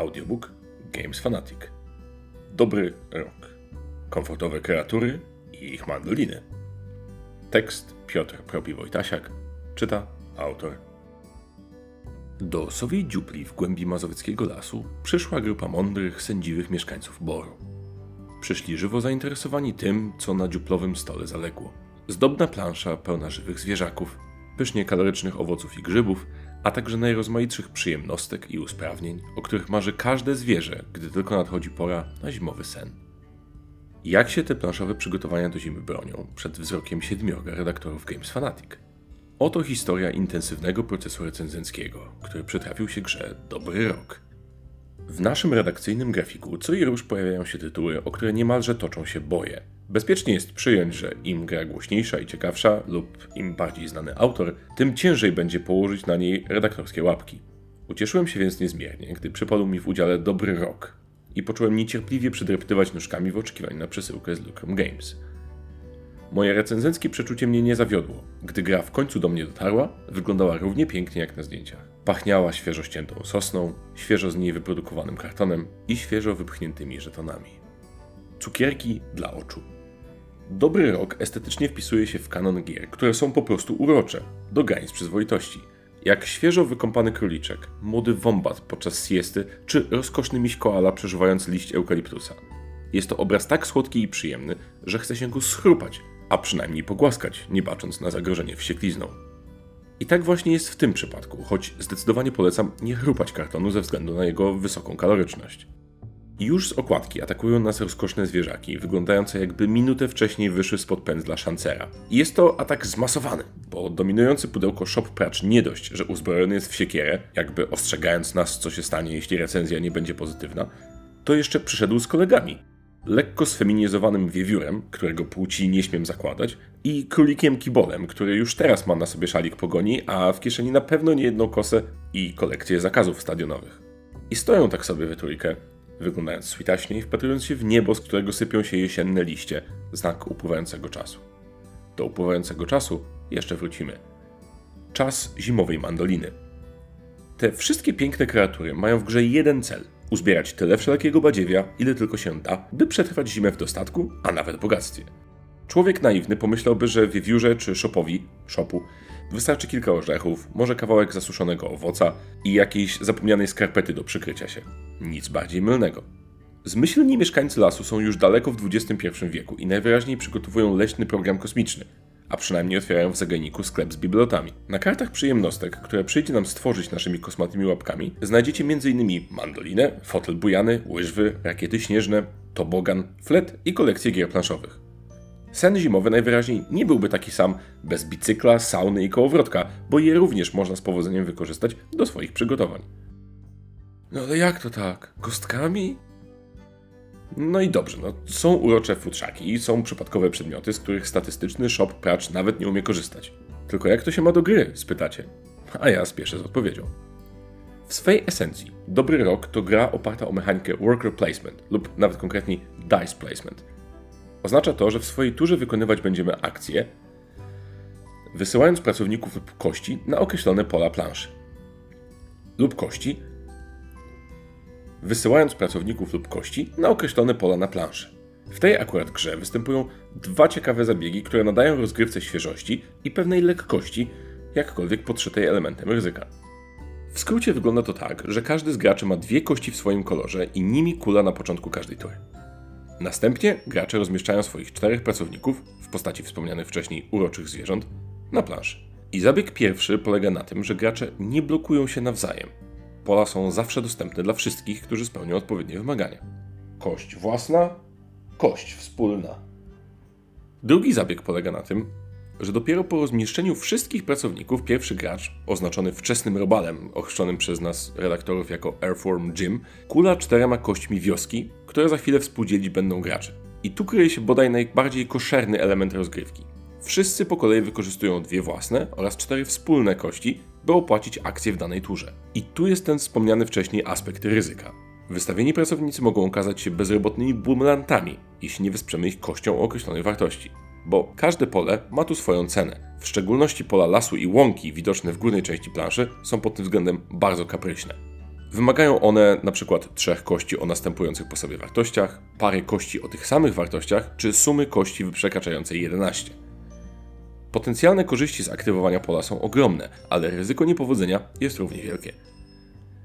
Audiobook Games Fanatic. Dobry rok. Komfortowe kreatury i ich mandoliny. Tekst Piotr Propi-Wojtasiak. Czyta autor. Do sowiej dziupli w głębi mazowieckiego lasu przyszła grupa mądrych, sędziwych mieszkańców Boru. Przyszli żywo zainteresowani tym, co na dziuplowym stole zaległo. Zdobna plansza pełna żywych zwierzaków, pysznie kalorycznych owoców i grzybów, a także najrozmaitszych przyjemnostek i usprawnień, o których marzy każde zwierzę, gdy tylko nadchodzi pora na zimowy sen. Jak się te planszowe przygotowania do zimy bronią przed wzrokiem siedmiorga redaktorów Games Fanatic? Oto historia intensywnego procesu recenzenckiego, który przytrafił się grze Dobry Rok. W naszym redakcyjnym grafiku co i rusz pojawiają się tytuły, o które niemalże toczą się boje. Bezpiecznie jest przyjąć, że im gra głośniejsza i ciekawsza, lub im bardziej znany autor, tym ciężej będzie położyć na niej redaktorskie łapki. Ucieszyłem się więc niezmiernie, gdy przypadł mi w udziale dobry rok i poczułem niecierpliwie przydreptywać nóżkami w oczekiwaniu na przesyłkę z Lucrum Games. Moje recenzenckie przeczucie mnie nie zawiodło. Gdy gra w końcu do mnie dotarła, wyglądała równie pięknie jak na zdjęciach. Pachniała świeżo ściętą sosną, świeżo z niej wyprodukowanym kartonem i świeżo wypchniętymi żetonami. Cukierki dla oczu. Dobry rok estetycznie wpisuje się w kanon gier, które są po prostu urocze, do granic przyzwoitości. Jak świeżo wykąpany króliczek, młody wombat podczas siesty, czy rozkoszny miś koala przeżywający liść eukaliptusa. Jest to obraz tak słodki i przyjemny, że chce się go schrupać, a przynajmniej pogłaskać, nie bacząc na zagrożenie wścieklizną. I tak właśnie jest w tym przypadku, choć zdecydowanie polecam nie chrupać kartonu ze względu na jego wysoką kaloryczność. Już z okładki atakują nas rozkoszne zwierzaki, wyglądające jakby minutę wcześniej wyszły spod pędzla szancera. I jest to atak zmasowany, bo dominujący pudełko Shop Pracz nie dość, że uzbrojony jest w siekierę, jakby ostrzegając nas, co się stanie, jeśli recenzja nie będzie pozytywna, to jeszcze przyszedł z kolegami, lekko sfeminizowanym wiewiórem, którego płci nie śmiem zakładać, i królikiem kibolem, który już teraz ma na sobie szalik pogoni, a w kieszeni na pewno nie jedną kosę i kolekcję zakazów stadionowych. I stoją tak sobie we trójkę, wyglądając switaśnie i wpatrując się w niebo, z którego sypią się jesienne liście, znak upływającego czasu. Do upływającego czasu jeszcze wrócimy. Czas zimowej mandoliny. Te wszystkie piękne kreatury mają w grze jeden cel – uzbierać tyle wszelkiego badziewia, ile tylko się da, by przetrwać zimę w dostatku, a nawet bogactwie. Człowiek naiwny pomyślałby, że wiewiórze czy szopowi, szopu, wystarczy kilka orzechów, może kawałek zasuszonego owoca i jakiejś zapomnianej skarpety do przykrycia się. Nic bardziej mylnego. Zmyślni mieszkańcy lasu są już daleko w XXI wieku i najwyraźniej przygotowują leśny program kosmiczny, a przynajmniej otwierają w zagajniku sklep z bibliotami. Na kartach przyjemnostek, które przyjdzie nam stworzyć naszymi kosmatymi łapkami, znajdziecie m.in. mandolinę, fotel bujany, łyżwy, rakiety śnieżne, tobogan, flet i kolekcję gier planszowych. Sen zimowy najwyraźniej nie byłby taki sam bez bicykla, sauny i kołowrotka, bo je również można z powodzeniem wykorzystać do swoich przygotowań. No ale jak to tak? Kostkami? No i dobrze, no, są urocze futrzaki i są przypadkowe przedmioty, z których statystyczny shop pracz nawet nie umie korzystać. Tylko jak to się ma do gry, spytacie? A ja spieszę z odpowiedzią. W swej esencji, dobry rok to gra oparta o mechanikę worker placement lub nawet konkretniej dice placement. Oznacza to, że w swojej turze wykonywać będziemy akcje, wysyłając pracowników lub kości na określone pola planszy. Lub kości, wysyłając pracowników lub kości na określone pola na planszy. W tej akurat grze występują dwa ciekawe zabiegi, które nadają rozgrywce świeżości i pewnej lekkości, jakkolwiek podszytej elementem ryzyka. W skrócie wygląda to tak, że każdy z graczy ma dwie kości w swoim kolorze i nimi kula na początku każdej tury. Następnie gracze rozmieszczają swoich czterech pracowników, w postaci wspomnianych wcześniej uroczych zwierząt, na planszy. I zabieg pierwszy polega na tym, że gracze nie blokują się nawzajem, Pola są zawsze dostępne dla wszystkich, którzy spełnią odpowiednie wymagania. Kość własna, kość wspólna. Drugi zabieg polega na tym, że dopiero po rozmieszczeniu wszystkich pracowników pierwszy gracz, oznaczony wczesnym robalem, ochrzczonym przez nas redaktorów jako Airform Jim, kula czterema kośćmi wioski, które za chwilę współdzielić będą gracze. I tu kryje się bodaj najbardziej koszerny element rozgrywki. Wszyscy po kolei wykorzystują dwie własne oraz cztery wspólne kości, by opłacić akcje w danej turze. I tu jest ten wspomniany wcześniej aspekt ryzyka. Wystawieni pracownicy mogą okazać się bezrobotnymi bumlantami, jeśli nie wesprzemy ich kością o określonej wartości. Bo każde pole ma tu swoją cenę. W szczególności pola lasu i łąki widoczne w górnej części planszy są pod tym względem bardzo kapryśne. Wymagają one np. trzech kości o następujących po sobie wartościach, pary kości o tych samych wartościach, czy sumy kości przekraczającej 11. Potencjalne korzyści z aktywowania pola są ogromne, ale ryzyko niepowodzenia jest równie wielkie.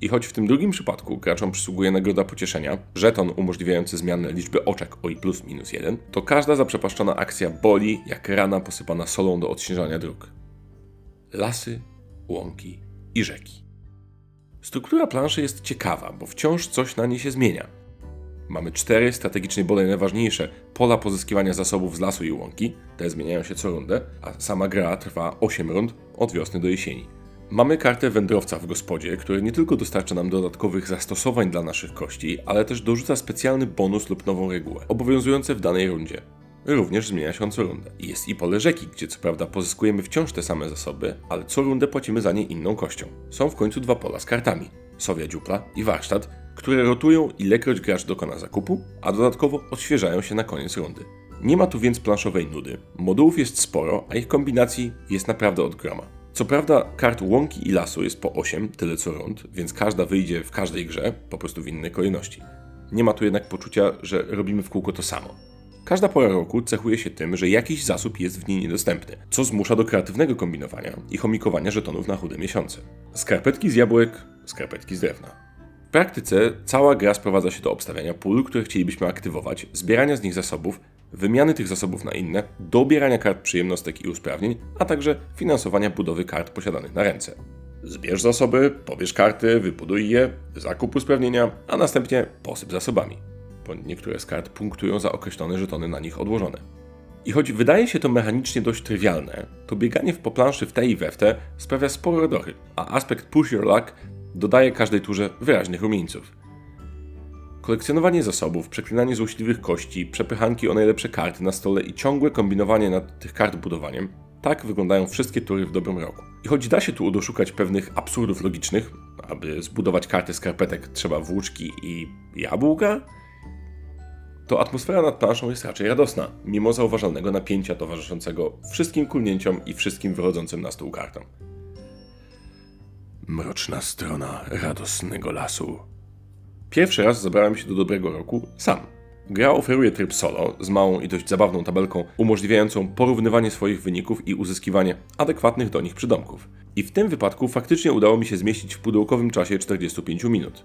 I choć w tym drugim przypadku graczom przysługuje nagroda pocieszenia, żeton umożliwiający zmianę liczby oczek o i plus minus 1, to każda zaprzepaszczona akcja boli jak rana posypana solą do odśnieżania dróg. Lasy, łąki i rzeki. Struktura planszy jest ciekawa, bo wciąż coś na niej się zmienia. Mamy cztery strategicznie bodaj najważniejsze pola pozyskiwania zasobów z lasu i łąki, te zmieniają się co rundę, a sama gra trwa 8 rund od wiosny do jesieni. Mamy kartę wędrowca w gospodzie, który nie tylko dostarcza nam dodatkowych zastosowań dla naszych kości, ale też dorzuca specjalny bonus lub nową regułę, obowiązujące w danej rundzie. Również zmienia się on co rundę. Jest i pole rzeki, gdzie co prawda pozyskujemy wciąż te same zasoby, ale co rundę płacimy za nie inną kością. Są w końcu dwa pola z kartami. Sowia dziupla i warsztat, które rotują ilekroć gracz dokona zakupu, a dodatkowo odświeżają się na koniec rundy. Nie ma tu więc planszowej nudy. Modułów jest sporo, a ich kombinacji jest naprawdę od groma. Co prawda kart łąki i lasu jest po 8, tyle co rund, więc każda wyjdzie w każdej grze, po prostu w innej kolejności. Nie ma tu jednak poczucia, że robimy w kółko to samo. Każda pora roku cechuje się tym, że jakiś zasób jest w niej niedostępny, co zmusza do kreatywnego kombinowania i chomikowania żetonów na chude miesiące. Skarpetki z jabłek, skarpetki z drewna. W praktyce cała gra sprowadza się do obstawiania pól, które chcielibyśmy aktywować, zbierania z nich zasobów wymiany tych zasobów na inne, dobierania kart przyjemnostek i usprawnień, a także finansowania budowy kart posiadanych na ręce. Zbierz zasoby, pobierz karty, wybuduj je, zakup usprawnienia, a następnie posyp zasobami, bo niektóre z kart punktują za określone żetony na nich odłożone. I choć wydaje się to mechanicznie dość trywialne, to bieganie w poplanszy w te i we w te sprawia sporo radochy, a aspekt push your luck dodaje każdej turze wyraźnych rumieńców. Kolekcjonowanie zasobów, przeklinanie złośliwych kości, przepychanki o najlepsze karty na stole i ciągłe kombinowanie nad tych kart budowaniem tak wyglądają wszystkie tury w dobrym roku. I choć da się tu doszukać pewnych absurdów logicznych, aby zbudować kartę skarpetek trzeba włóczki i jabłka, to atmosfera nad planszą jest raczej radosna, mimo zauważalnego napięcia towarzyszącego wszystkim kulnięciom i wszystkim wychodzącym na stół kartom. Mroczna strona radosnego lasu. Pierwszy raz zabrałem się do dobrego roku sam. Gra oferuje tryb solo z małą i dość zabawną tabelką umożliwiającą porównywanie swoich wyników i uzyskiwanie adekwatnych do nich przydomków. I w tym wypadku faktycznie udało mi się zmieścić w pudełkowym czasie 45 minut,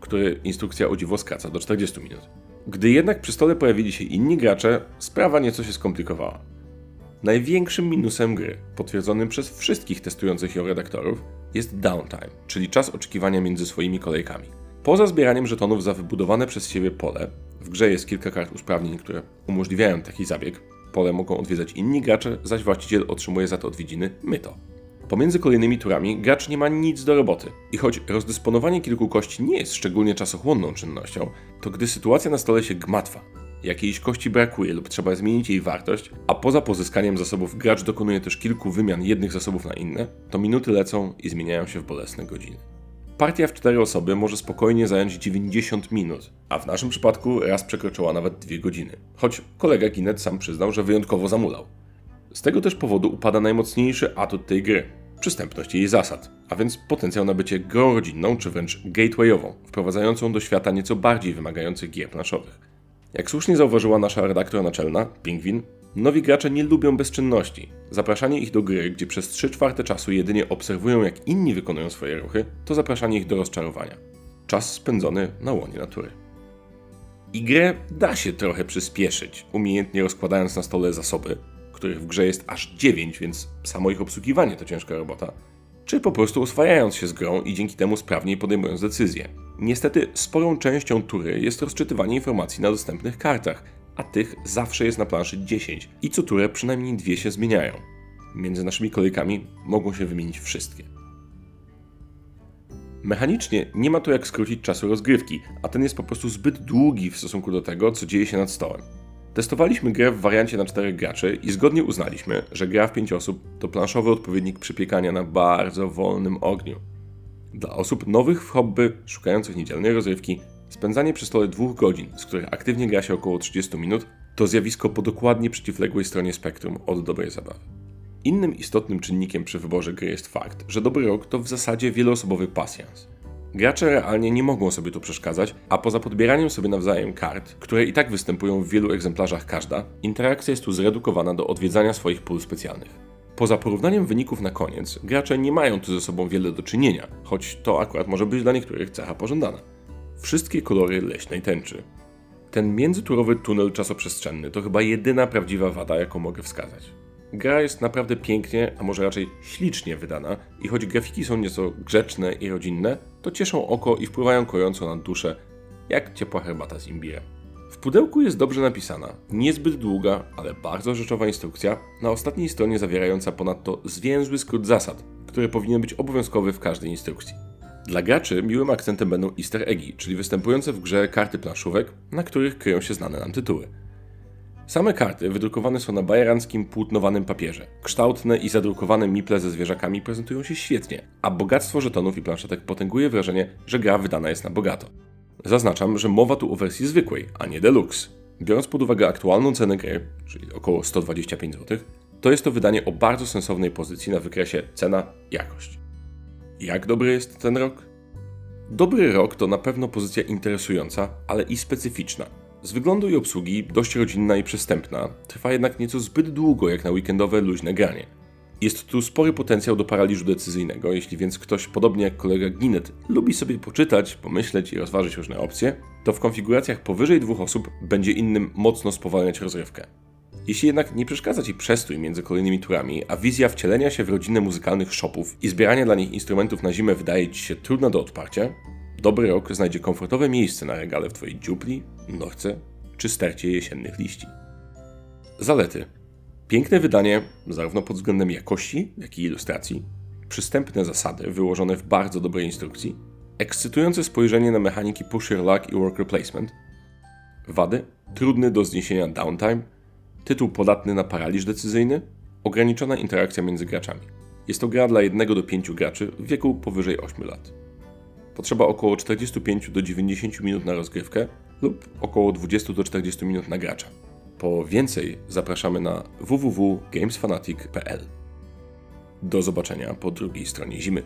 który instrukcja o dziwo skraca do 40 minut. Gdy jednak przy stole pojawili się inni gracze, sprawa nieco się skomplikowała. Największym minusem gry, potwierdzonym przez wszystkich testujących ją redaktorów, jest downtime, czyli czas oczekiwania między swoimi kolejkami. Poza zbieraniem żetonów za wybudowane przez siebie pole, w grze jest kilka kart usprawnień, które umożliwiają taki zabieg. Pole mogą odwiedzać inni gracze, zaś właściciel otrzymuje za to odwiedziny myto. Pomiędzy kolejnymi turami gracz nie ma nic do roboty. I choć rozdysponowanie kilku kości nie jest szczególnie czasochłonną czynnością, to gdy sytuacja na stole się gmatwa, jakiejś kości brakuje lub trzeba zmienić jej wartość, a poza pozyskaniem zasobów gracz dokonuje też kilku wymian jednych zasobów na inne, to minuty lecą i zmieniają się w bolesne godziny. Partia w cztery osoby może spokojnie zająć 90 minut, a w naszym przypadku raz przekroczyła nawet 2 godziny. Choć kolega Ginet sam przyznał, że wyjątkowo zamulał. Z tego też powodu upada najmocniejszy atut tej gry przystępność jej zasad, a więc potencjał na bycie grą rodzinną czy wręcz gatewayową, wprowadzającą do świata nieco bardziej wymagających gier planszowych. Jak słusznie zauważyła nasza redaktor naczelna, Pingwin, Nowi gracze nie lubią bezczynności. Zapraszanie ich do gry, gdzie przez 3 czwarte czasu jedynie obserwują jak inni wykonują swoje ruchy, to zapraszanie ich do rozczarowania. Czas spędzony na łonie natury. I grę da się trochę przyspieszyć, umiejętnie rozkładając na stole zasoby, których w grze jest aż 9, więc samo ich obsługiwanie to ciężka robota, czy po prostu oswajając się z grą i dzięki temu sprawniej podejmując decyzje. Niestety, sporą częścią tury jest rozczytywanie informacji na dostępnych kartach, a tych zawsze jest na planszy 10 i co turę przynajmniej dwie się zmieniają. Między naszymi kolejkami mogą się wymienić wszystkie. Mechanicznie nie ma to jak skrócić czasu rozgrywki, a ten jest po prostu zbyt długi w stosunku do tego, co dzieje się nad stołem. Testowaliśmy grę w wariancie na 4 graczy i zgodnie uznaliśmy, że gra w 5 osób to planszowy odpowiednik przypiekania na bardzo wolnym ogniu. Dla osób nowych w hobby, szukających niedzielnej rozrywki, Spędzanie przy stole dwóch godzin, z których aktywnie gra się około 30 minut, to zjawisko po dokładnie przeciwległej stronie spektrum od dobrej zabawy. Innym istotnym czynnikiem przy wyborze gry jest fakt, że dobry rok to w zasadzie wieloosobowy pasjans. Gracze realnie nie mogą sobie tu przeszkadzać, a poza podbieraniem sobie nawzajem kart, które i tak występują w wielu egzemplarzach każda, interakcja jest tu zredukowana do odwiedzania swoich pól specjalnych. Poza porównaniem wyników na koniec, gracze nie mają tu ze sobą wiele do czynienia, choć to akurat może być dla niektórych cecha pożądana. Wszystkie kolory leśnej tęczy. Ten międzyturowy tunel czasoprzestrzenny to chyba jedyna prawdziwa wada, jaką mogę wskazać. Gra jest naprawdę pięknie, a może raczej ślicznie wydana i choć grafiki są nieco grzeczne i rodzinne, to cieszą oko i wpływają kojąco na duszę, jak ciepła herbata z imbirem. W pudełku jest dobrze napisana, niezbyt długa, ale bardzo rzeczowa instrukcja, na ostatniej stronie zawierająca ponadto zwięzły skrót zasad, który powinien być obowiązkowy w każdej instrukcji. Dla graczy miłym akcentem będą easter eggi, czyli występujące w grze karty planszówek, na których kryją się znane nam tytuły. Same karty wydrukowane są na bajeranckim płótnowanym papierze. Kształtne i zadrukowane miple ze zwierzakami prezentują się świetnie, a bogactwo żetonów i planszetek potęguje wrażenie, że gra wydana jest na bogato. Zaznaczam, że mowa tu o wersji zwykłej, a nie deluxe. Biorąc pod uwagę aktualną cenę gry, czyli około 125 zł, to jest to wydanie o bardzo sensownej pozycji na wykresie cena-jakość. Jak dobry jest ten rok? Dobry rok to na pewno pozycja interesująca, ale i specyficzna. Z wyglądu i obsługi dość rodzinna i przystępna, trwa jednak nieco zbyt długo jak na weekendowe luźne granie. Jest tu spory potencjał do paraliżu decyzyjnego, jeśli więc ktoś, podobnie jak kolega Ginet, lubi sobie poczytać, pomyśleć i rozważyć różne opcje, to w konfiguracjach powyżej dwóch osób będzie innym mocno spowalniać rozrywkę. Jeśli jednak nie przeszkadza Ci przestój między kolejnymi turami, a wizja wcielenia się w rodzinę muzykalnych shopów i zbierania dla nich instrumentów na zimę wydaje Ci się trudna do odparcia, dobry rok znajdzie komfortowe miejsce na regale w Twojej dziupli, nochce czy stercie jesiennych liści. Zalety. Piękne wydanie, zarówno pod względem jakości, jak i ilustracji, przystępne zasady wyłożone w bardzo dobrej instrukcji, ekscytujące spojrzenie na mechaniki push your luck i worker placement, wady, trudny do zniesienia downtime, tytuł podatny na paraliż decyzyjny, ograniczona interakcja między graczami. Jest to gra dla 1 do 5 graczy w wieku powyżej 8 lat. Potrzeba około 45 do 90 minut na rozgrywkę lub około 20 do 40 minut na gracza. Po więcej zapraszamy na www.gamesfanatic.pl. Do zobaczenia po drugiej stronie zimy.